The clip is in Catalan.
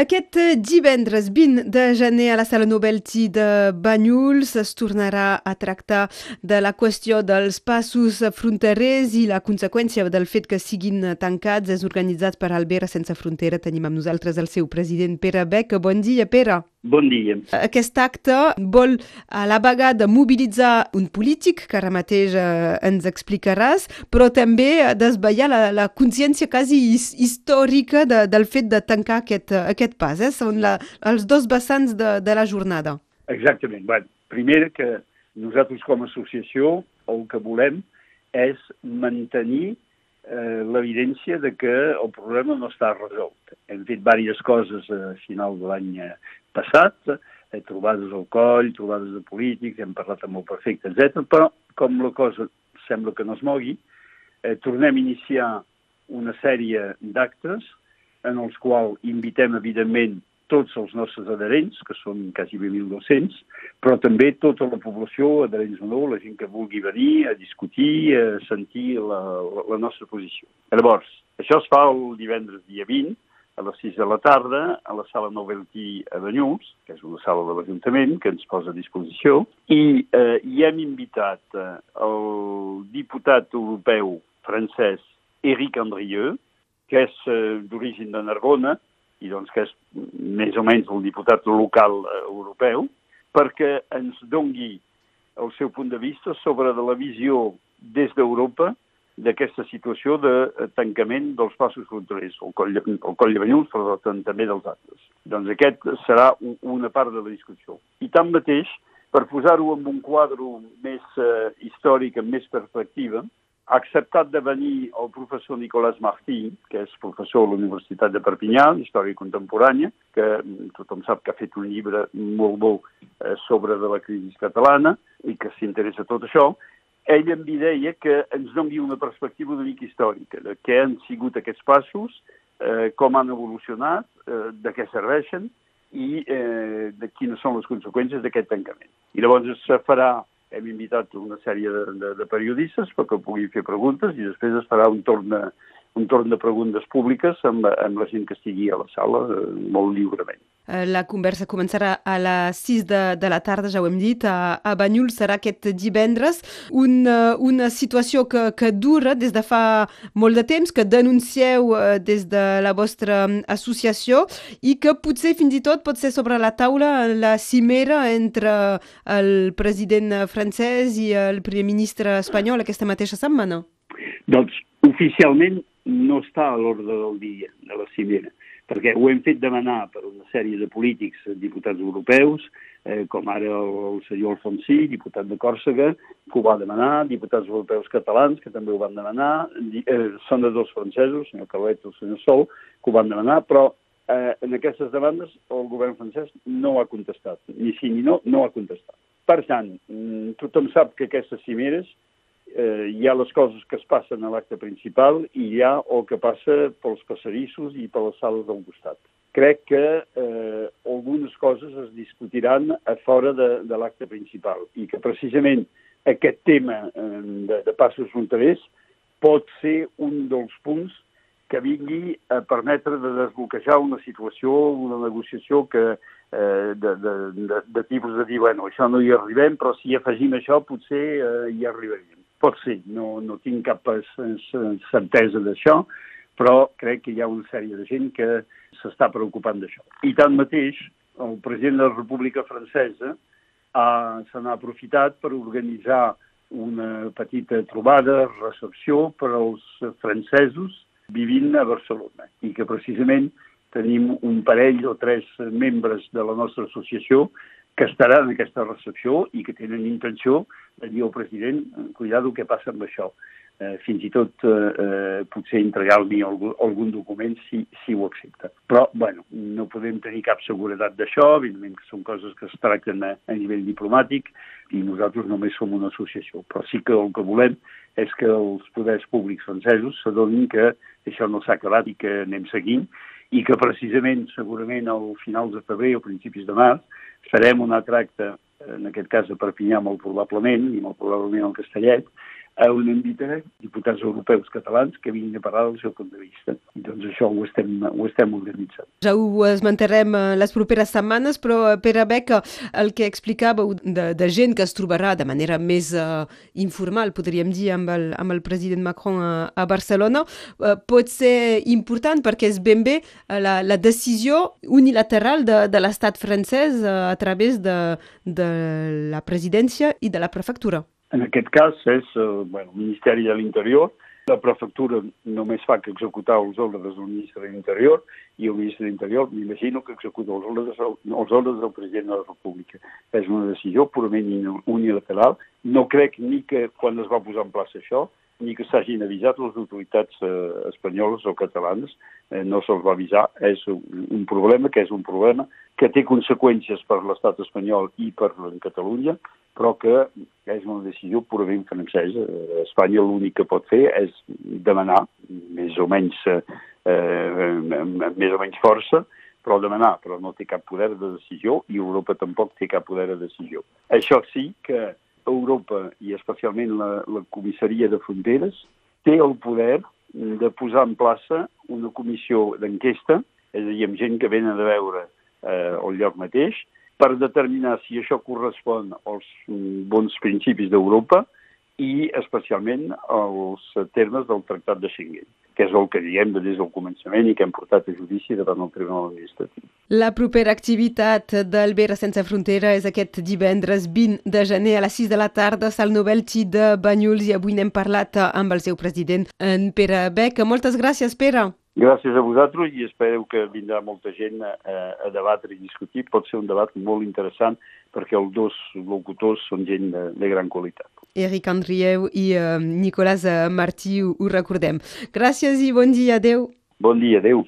Aquest divendres 20 de gener a la Sala Novelty de Banyuls es tornarà a tractar de la qüestió dels passos fronterers i la conseqüència del fet que siguin tancats. És organitzat per Albera Sense Frontera. Tenim amb nosaltres el seu president Pere Beck. Bon dia, Pere. Bon dia. Aquest acte vol a la vegada mobilitzar un polític, que ara mateix eh, ens explicaràs, però també desvetllar la, la consciència quasi històrica de, del fet de tancar aquest, aquest pas. Eh? Són la, els dos vessants de, de la jornada. Exactament. Bé, primer que nosaltres com a associació el que volem és mantenir eh, l'evidència de que el problema no està resolt. Hem fet diverses coses a final de l'any passat, eh, trobades al coll, trobades de polítics, hem parlat amb el prefecte, etc. però com la cosa sembla que no es mogui, eh, tornem a iniciar una sèrie d'actes en els quals invitem, evidentment, tots els nostres adherents, que són quasi 1.200, però també tota la població, adherents o no, la gent que vulgui venir a discutir, a sentir la, la, nostra posició. Llavors, això es fa el divendres dia 20, a les 6 de la tarda a la sala Novelty a Banyuls, que és una sala de l'Ajuntament que ens posa a disposició, i eh, hi hem invitat eh, el diputat europeu francès Éric Andrieux, que és eh, d'origen de Narbona, i doncs que és més o menys el diputat local eh, europeu, perquè ens dongui el seu punt de vista sobre de la visió des d'Europa d'aquesta situació de eh, tancament dels passos fronterers, el coll, el coll de Banyuls, però també dels altres. Doncs aquest serà una part de la discussió. I tanmateix, per posar-ho en un quadre més eh, històric, amb més perspectiva, ha acceptat de venir el professor Nicolás Martí, que és professor a la Universitat de Perpinyà, història contemporània, que tothom sap que ha fet un llibre molt bo eh, sobre de la crisi catalana i que s'interessa tot això, ell em deia que ens doni una perspectiva una mica històrica de què han sigut aquests passos, eh, com han evolucionat, eh, de què serveixen i eh, de quines són les conseqüències d'aquest tancament. I llavors es farà, hem invitat una sèrie de, de, de periodistes perquè puguin fer preguntes i després es farà un torn de, un torn de preguntes públiques amb, amb la gent que estigui a la sala eh, molt lliurement. Eh, la conversa començarà a les 6 de, de la tarda, ja ho hem dit, a, a Banyuls serà aquest divendres. Un, uh, una situació que, que dura des de fa molt de temps, que denuncieu uh, des de la vostra associació i que potser fins i tot pot ser sobre la taula la cimera entre el president francès i el primer ministre espanyol aquesta mateixa setmana. Doncs oficialment no està a l'ordre del dia de la cimera perquè ho hem fet demanar per una sèrie de polítics, diputats europeus, eh, com ara el, el senyor Alfonsí, diputat de Còrsega, que ho va demanar, diputats europeus catalans, que també ho van demanar, eh, senadors francesos, el senyor Calvet i el senyor Sol, que ho van demanar, però eh, en aquestes demandes el govern francès no ha contestat, ni sí ni no, no ha contestat. Per tant, mm, tothom sap que aquestes cimeres eh, hi ha les coses que es passen a l'acte principal i hi ha el que passa pels passadissos i per les sales del costat. Crec que eh, algunes coses es discutiran a fora de, de l'acte principal i que precisament aquest tema eh, de, de passos fronterers pot ser un dels punts que vingui a permetre de desbloquejar una situació, una negociació que eh, de, de, de, de tipus de dir, bueno, això no hi arribem, però si afegim això potser eh, hi arribaríem. Pot ser, no, no tinc cap certesa d'això, però crec que hi ha una sèrie de gent que s'està preocupant d'això. I tanmateix, el president de la República Francesa ha, se n'ha aprofitat per organitzar una petita trobada, recepció per als francesos vivint a Barcelona i que precisament tenim un parell o tres membres de la nostra associació que estaran en aquesta recepció i que tenen intenció de dir al president, cuidado què passa amb això. Eh, fins i tot eh, eh, potser entregar-li algun, algun document si, si ho accepta. Però, bueno, no podem tenir cap seguretat d'això, evidentment que són coses que es tracten a, a nivell diplomàtic i nosaltres només som una associació. Però sí que el que volem és que els poders públics francesos s'adonin que això no s'ha acabat i que anem seguint i que precisament, segurament, al finals de febrer o principis de març, farem un altre acte, en aquest cas a Perpinyà molt probablement, i molt probablement al Castellet, on invitarem diputats europeus catalans que vinguin a parlar del seu punt de vista. I doncs això ho estem, ho estem organitzant. Ja ho esmentarem eh, les properes setmanes, però eh, per haver que el que explicàveu de, de gent que es trobarà de manera més uh, informal, podríem dir, amb el, amb el president Macron a, a Barcelona, uh, pot ser important perquè és ben bé la, la decisió unilateral de, de l'estat francès uh, a través de, de la presidència i de la prefectura. En aquest cas és eh, bueno, el Ministeri de l'Interior, la prefectura només fa que executar els ordres del ministre de l'Interior i el ministre de l'Interior m'imagino que executa els ordres, els ordres del president de la República. És una decisió purament unilateral. No crec ni que quan es va posar en plaça això ni que s'hagin avisat les autoritats eh, espanyoles o catalanes, eh, no se'ls va avisar. És un, un problema que és un problema que té conseqüències per l'estat espanyol i per Catalunya, però que és una decisió purament francesa. Eh, Espanya l'únic que pot fer és demanar més o menys, eh, eh, més o menys força, però demanar, però no té cap poder de decisió i Europa tampoc té cap poder de decisió. Això sí que Europa i especialment la, la comissaria de fronteres té el poder de posar en plaça una comissió d'enquesta, és a dir, amb gent que venen a veure eh, el lloc mateix, per determinar si això correspon als bons principis d'Europa i especialment als termes del Tractat de Schengen que és el que diem des del començament i que hem portat a judici davant el Tribunal Administratiu. La propera activitat del Vera Sense Frontera és aquest divendres 20 de gener a les 6 de la tarda al Novelty de Banyuls i avui n'hem parlat amb el seu president, en Pere Beck. Moltes gràcies, Pere. Gràcies a vosaltres i espereu que vindrà molta gent a, a debatre i discutir. Pot ser un debat molt interessant perquè els dos locutors són gent de, de gran qualitat. Eric Andrieu i uh, Nicolas Martí ho, ho recordem. Gràcies i bon dia, adeu. Bon dia, adeu.